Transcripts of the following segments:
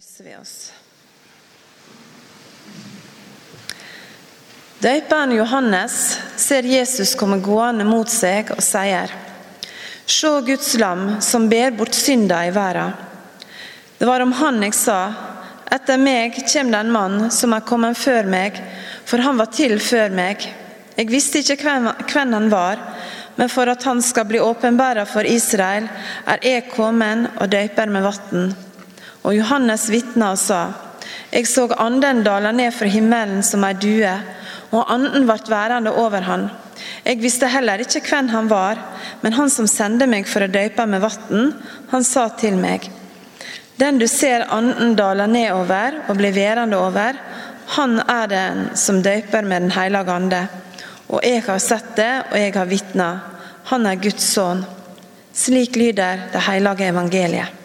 reiser vi oss. Døperen Johannes ser Jesus komme gående mot seg og sier:" Se Guds lam som ber bort synda i verden. Det var om han jeg sa:" Etter meg kommer det en mann som er kommet før meg, for han var til før meg. Jeg visste ikke hvem, han var, men for at han skal bli åpenbæra for Israel, er jeg kommet og døyper med vann. Og Johannes vitna og sa:" Jeg så anden dale ned fra himmelen som ei due, og anden ble værende over han. Jeg visste heller ikke hvem han var, men han som sendte meg for å døype med vann, han sa til meg:" Den du ser anden dale nedover og blir værende over, han er den som døyper med Den hellige ande. Og jeg har sett det, og jeg har vitna. Han er Guds sønn. Slik lyder det hellige evangeliet.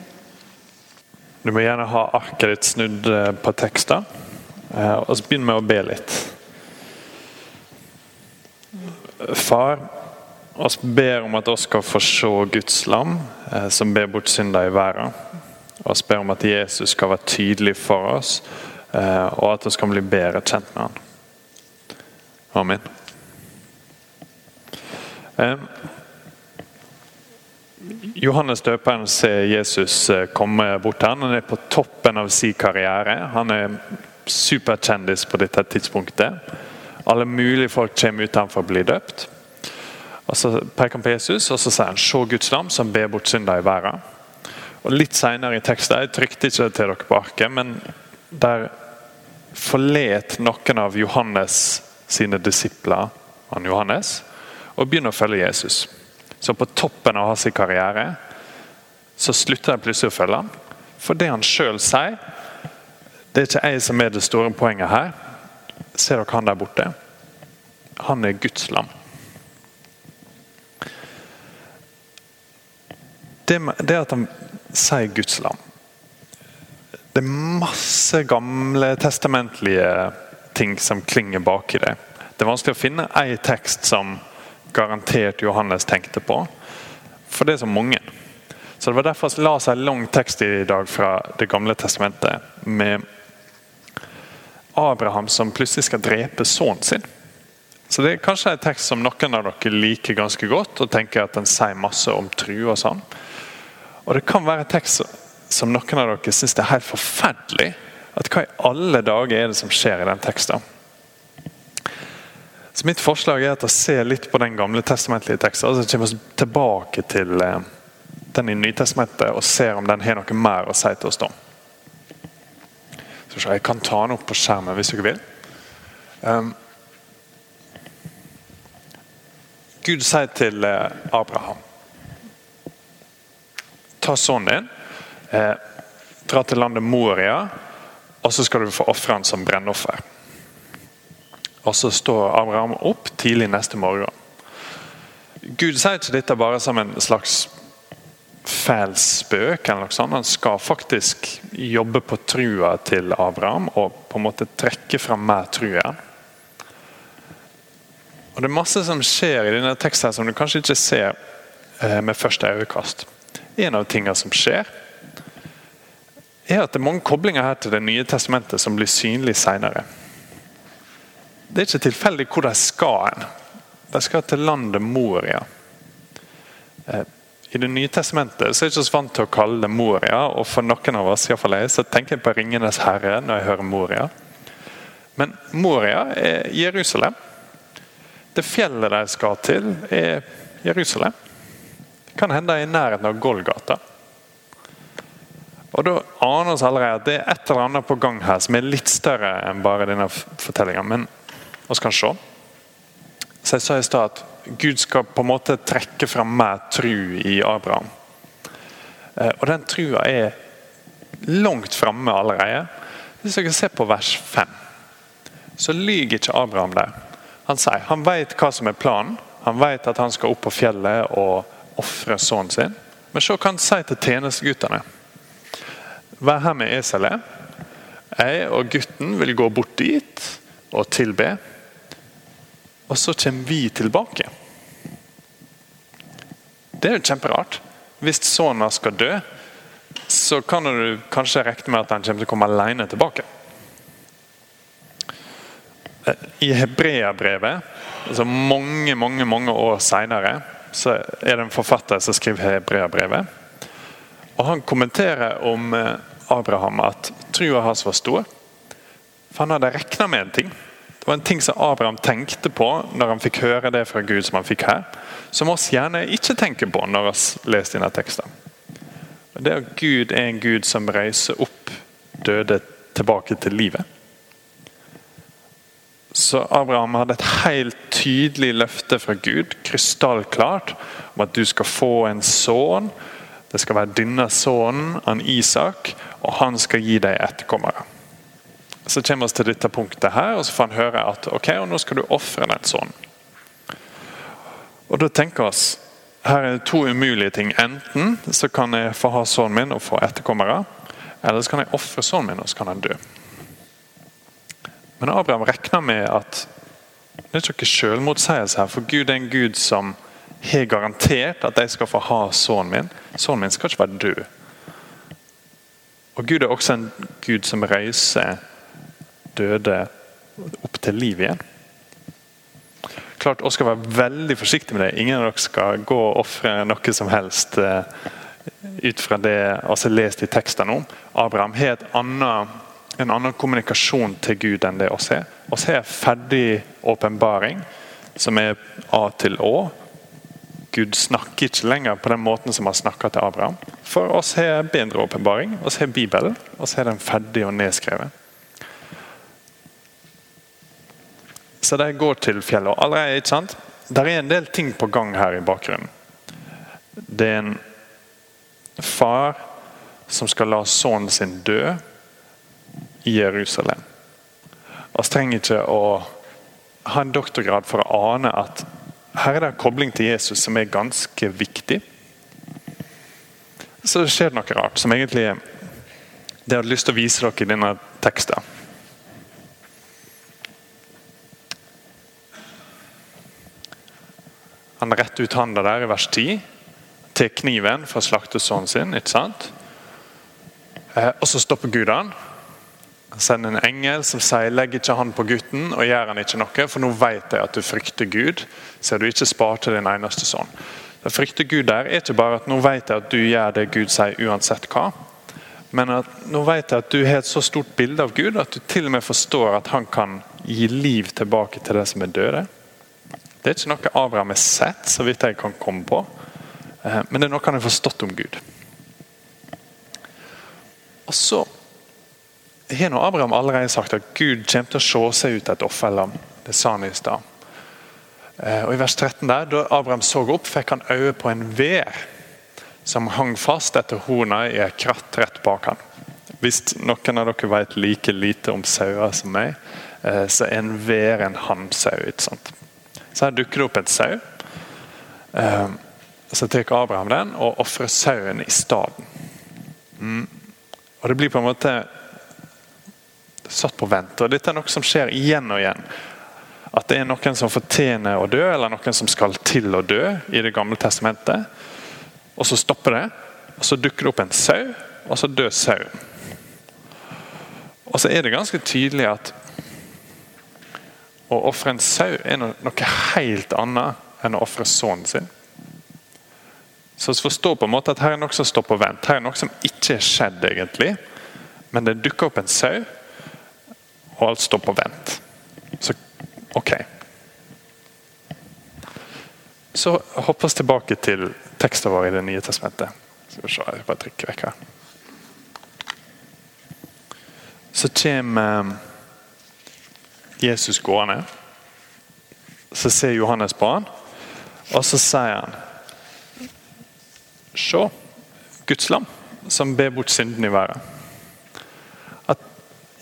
Du må gjerne ha arket ditt snudd eh, på tekster. eh, Og så begynn med å be litt. Far, oss ber om at oss skal få se Guds lam eh, som ber bort synder i verden. Og ber om at Jesus skal være tydelig for oss, og at vi kan bli bedre kjent med han. Amen. Johannes døperen ser Jesus eh, komme bort her. Han er på toppen av sin karriere. Han er superkjendis på dette tidspunktet. Alle mulige folk kommer utenfor å bli døpt. Og Så peker han på Jesus og så sier han, se Guds lam som ber bort synder i verden. Og Litt senere i teksten, jeg trykte ikke til dere på arket, men der forlet noen av Johannes sine disipler han Johannes, og begynner å følge Jesus. Så på toppen av hans karriere så slutter jeg plutselig å følge ham. For det han sjøl sier, det er ikke jeg som er det store poenget her. Ser dere han der borte? Han er Guds lam. Det, det at han sier Guds lam Det er masse gamle testamentlige ting som klinger baki det. Det er vanskelig å finne ei tekst som garantert Johannes tenkte på. For det er så mange. Så Det var derfor jeg la seg en lang tekst i dag fra Det gamle testamentet med Abraham som plutselig skal drepe sønnen sin. Så Det er kanskje en tekst som noen av dere liker ganske godt og tenker at den sier masse om tru og sånn. Og Det kan være en tekst som noen av dere syns er helt forferdelig. At Hva i alle dager er det som skjer i den teksten? Mitt forslag er at å se litt på den gamle testamentlige teksten, og så kommer vi tilbake til eh, den i Nytestamentet og ser om den har noe mer å si til oss da. Jeg kan ta den opp på skjermen hvis dere vil. Um, Gud sier til eh, Abraham Ta sønnen din, eh, dra til landet Moria, og så skal du få ofre som brennoffer. Og så står Abraham opp tidlig neste morgen. Gud sier ikke dette bare som en slags fæl spøk. eller noe sånt. Han skal faktisk jobbe på trua til Abraham og på en måte trekke fram mer trua. Og Det er masse som skjer i denne teksten som du kanskje ikke ser eh, med første øyekast. En av tingene som skjer, er at det er mange koblinger her til Det nye testamentet som blir synlig senere. Det er ikke tilfeldig hvor de skal hen. De skal til landet Moria. Eh, I Det nye testamentet så er jeg ikke så vant til å kalle det Moria, og for noen av oss i fall jeg, så tenker jeg på 'Ringenes herre' når jeg hører Moria. Men Moria er Jerusalem. Det fjellet de skal til, er Jerusalem. Det kan hende i nærheten av Golgata. Og Da aner oss allerede at det er et eller annet på gang her som er litt større enn bare denne fortellinga. Men vi kan se. Så jeg sa i stad at Gud skal på en måte trekke fram mer tru i Abraham. Eh, Og den trua er langt framme allerede. Hvis dere ser på vers 5, så lyver ikke Abraham der. Han sier han vet hva som er planen. Han vet at han skal opp på fjellet og ofre sønnen sin. Men se hva han sier til tjenesteguttene. Vær her med eselet. Jeg og gutten vil gå bort dit og tilbe. Og så kommer vi tilbake. Det er jo kjemperart. Hvis sønnen skal dø, så kan du kanskje regne med at han kommer til å komme alene tilbake. I Hebreabrevet, altså mange mange, mange år senere, så er det en forfatter som skriver Hebreabrevet. Og Han kommenterer om eh, Abraham at trua hans var stor. For han hadde regna med en ting. Det var en ting som Abraham tenkte på når han fikk høre det fra Gud som han fikk her. Som oss gjerne ikke tenker på når vi leser denne teksten. Det er at Gud er en Gud som reiser opp døde tilbake til livet. Så Abraham hadde et helt tydelig løfte fra Gud, krystallklart, om at du skal få en sønn. Det skal være denne sønnen, han Isak, og han skal gi deg etterkommere. Så kommer vi til dette punktet her, og så får han høre at ok, og nå skal du ofre den sønnen. Og da tenker vi her er det to umulige ting. Enten så kan jeg få ha sønnen min og få etterkommere, eller så kan jeg ofre sønnen min og så kan han dø. Men Abraham regner med at det er ikke selvmotsigelse her, for Gud er en Gud som har garantert at jeg skal få ha sønnen min. Sønnen min skal ikke være død. Og Gud er også en Gud som reiser døde opp til liv igjen. Klart, Vi skal være veldig forsiktige med det. Ingen av dere skal gå og ofre noe som helst eh, ut fra det vi har lest i teksten om. Abraham har en annen kommunikasjon til Gud enn det oss har. Vi har ferdig åpenbaring, som er A til Å. Gud snakker ikke lenger på den måten som han snakka til Abraham. For oss har bedre åpenbaring, oss har Bibelen, oss har den ferdig og nedskrevet. Så de går til fjellet. Og allerede, ikke sant? Der er en del ting på gang her i bakgrunnen. Det er en far som skal la sønnen sin dø i Jerusalem. Vi trenger ikke å ha en doktorgrad for å ane at her er det en kobling til Jesus som er ganske viktig. Så skjer det noe rart som egentlig det jeg hadde lyst til å vise dere i denne teksten. Retter ut handa der i vers 10 til kniven for å slakte sønnen sin. ikke sant? Eh, og så stopper Gud. Han sender en engel som sier 'legg ikke han på gutten' og gjør han ikke noe, for nå vet jeg at du frykter Gud, så du ikke sparte din eneste sønn. Det frykter Gud der er ikke bare at nå vet jeg at du gjør det Gud sier uansett hva, men at nå vet jeg at du har et så stort bilde av Gud at du til og med forstår at han kan gi liv tilbake til det som er døde. Det er ikke noe Abraham har sett, så vidt jeg kan komme på. Eh, men det er noe han har forstått om Gud. Og så har nå Abraham allerede sagt at Gud kommer til å se seg ut et offerlam. Det sa han i stad. Eh, og I vers 13 der, Da Abraham så opp, fikk han øye på en vær som hang fast etter horna i et kratt rett bak han. Hvis noen av dere vet like lite om sauer som meg, eh, så er en vær en hannsau. ikke sant? Så her dukker det opp en sau. Eh, så tar Abraham den og ofrer sauen i staden. Mm. Og Det blir på en måte satt på vent. og Dette er noe som skjer igjen og igjen. At det er noen som fortjener å dø, eller noen som skal til å dø i Det gamle testamentet. Og så stopper det, og så dukker det opp en sau, og så dør sauen. Og så er det ganske tydelig at å ofre en sau er noe helt annet enn å ofre sønnen sin. Så vi forstår på en måte at her er noe som står på vent. Her er noe som ikke er skjedd, egentlig. Men det dukker opp en sau, og alt står på vent. Så ok. Så hopper vi tilbake til teksten vår i Det nye testamentet. Skal vi se, jeg bare trykker vekk her. Så kommer Jesus gående. Så ser Johannes på han, og så sier han Se, Guds lam som ber bort synden i verden. At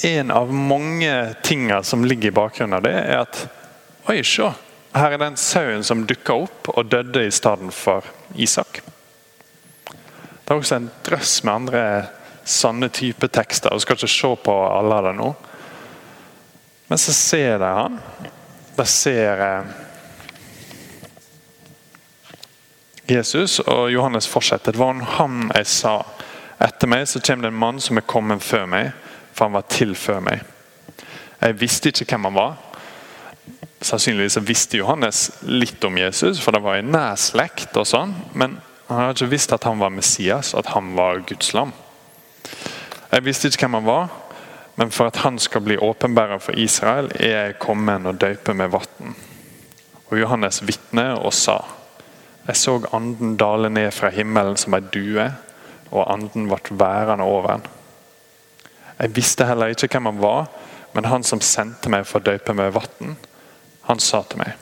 En av mange tingene som ligger i bakgrunnen av det, er at Oi, se, her er den sauen som dukka opp og døde i stedet for Isak. Det er også en drøss med andre sanne type tekster. vi skal ikke se på alle av det nå. Men så ser de han. De ser Jesus, og Johannes fortsetter. Det var han jeg sa. Etter meg så kommer det en mann som er kommet før meg, for han var til før meg. Jeg visste ikke hvem han var. Sannsynligvis visste Johannes litt om Jesus, for det var i nær slekt. og sånn, Men han hadde ikke visst at han var Messias, at han var Guds lam. Jeg visste ikke hvem han var, men for at han skal bli åpenbærer for Israel, er jeg kommet og døyper med vann. Og Johannes vitne og sa Jeg så anden dale ned fra himmelen som ei due, og anden ble værende over den. Jeg visste heller ikke hvem han var, men han som sendte meg for å døype med vann, han sa til meg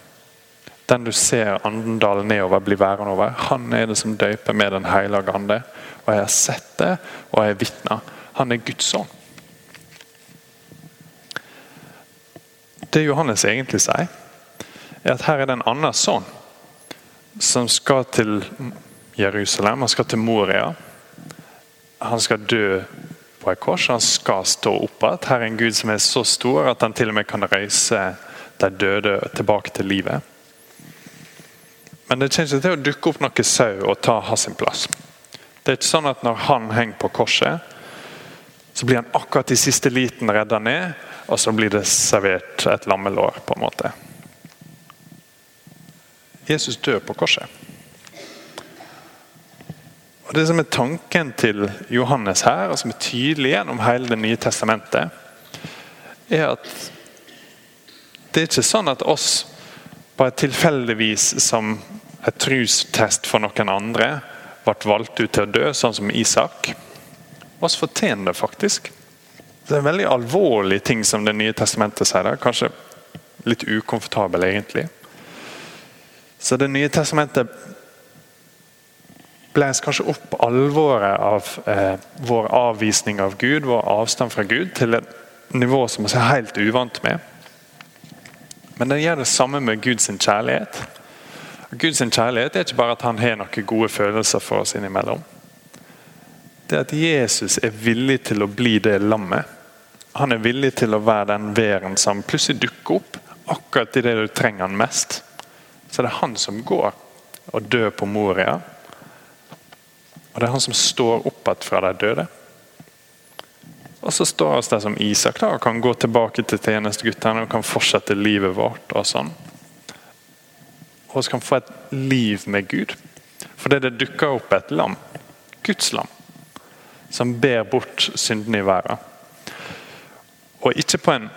Den du ser anden dale nedover, blir værende over, han er det som døyper med Den hellige ande. Og jeg har sett det, og jeg vitner. Han er Guds sønn. Det Johannes egentlig sier, er at her er det en annen sønn som skal til Jerusalem, han skal til Moria. Han skal dø på et kors, han skal stå opp igjen. Her er en Gud som er så stor at han til og med kan reise de døde tilbake til livet. Men det kommer ikke til å dukke opp noe sau og ta hans plass. Det er ikke sånn at når han henger på korset, så blir han akkurat i siste liten redda ned, og så blir det servert et lammelår. på en måte. Jesus dør på korset. Og Det som er tanken til Johannes her, og som er tydelig gjennom hele Det nye testamentet, er at det er ikke sånn at oss bare tilfeldigvis som et trustest for noen andre ble valgt ut til å dø, sånn som Isak. Oss fortjener det faktisk. Det er en veldig alvorlig ting som Det nye testamentet sier. der, Kanskje litt ukomfortabel, egentlig. Så Det nye testamentet blæs kanskje opp alvoret av eh, vår avvisning av Gud, vår avstand fra Gud, til et nivå som vi er helt uvant med. Men det gjør det samme med Guds kjærlighet. Guds kjærlighet er ikke bare at han har noen gode følelser for oss innimellom. Det er at Jesus er villig til å bli det lammet. Han er villig til å være den væren som plutselig dukker opp akkurat i det du trenger han mest. Så det er han som går og dør på Moria. Og det er han som står opp igjen fra de døde. Og så står vi der som Isak da, og kan gå tilbake til tjenesteguttene og kan fortsette livet vårt. Og sånn. Og vi kan få et liv med Gud. Fordi det dukker opp et lam. Guds lam. Som ber bort syndene i verden. Og ikke på en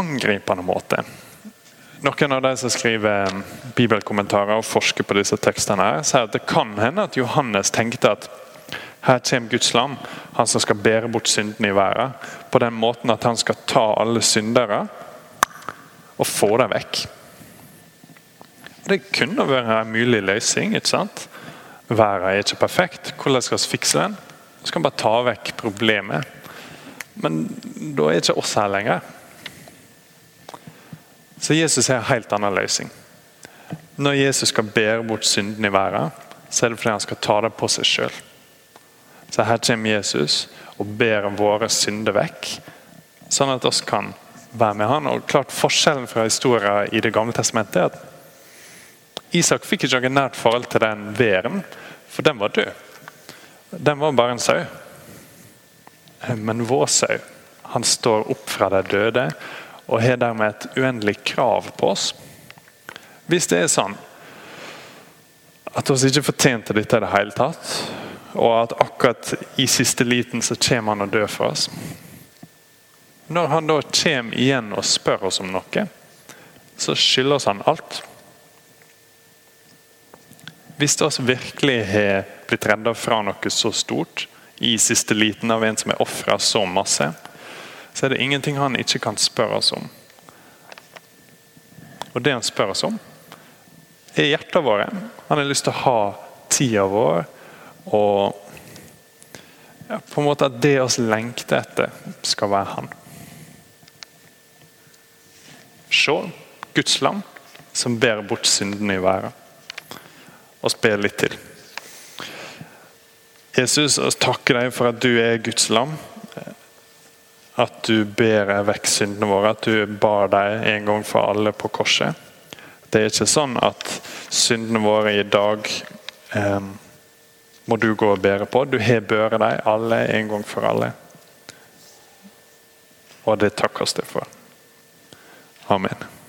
angripende måte. Noen av de som skriver bibelkommentarer og forsker på disse tekstene, her, sier at det kan hende at Johannes tenkte at her kommer Guds lam, han som skal bære bort syndene i verden. På den måten at han skal ta alle syndere og få dem vekk. Det kunne være en mulig løsning. ikke sant? Verden er ikke perfekt. Hvordan skal vi fikse den? Vi skal bare ta vekk problemet. Men da er ikke oss her lenger. Så Jesus har en helt annen løsning. Når Jesus skal bære bort synden i verden, så er det fordi han skal ta det på seg sjøl. Så her kommer Jesus og ber våre synder vekk, sånn at oss kan være med han. Og klart Forskjellen fra historien i Det gamle testamentet er at Isak fikk ikke noe nært forhold til den væren, for den var død. Den var bare en sau. Men vår sau, han står opp fra de døde og har dermed et uendelig krav på oss. Hvis det er sånn at vi ikke fortjente dette i det hele tatt, og at akkurat i siste liten så kommer han og dør for oss Når han da kommer igjen og spør oss om noe, så skylder oss han alt. Hvis oss virkelig har blitt redda fra noe så stort i siste liten av en som er ofra så masse, så er det ingenting han ikke kan spørre oss om. Og det han spør oss om, er hjertet våre. Han har lyst til å ha tida vår, og på en måte at det oss lengter etter, skal være han. Se Guds lam som ber bort syndene i verden. Og spille litt til. Jesus, jeg takker deg for at du er Guds lam at du ber vekk syndene våre, at du bar deg en gang for alle på korset. Det er ikke sånn at syndene våre i dag eh, må du gå og bære på. Du har båret dem alle en gang for alle. Og det takkes det for. Amen.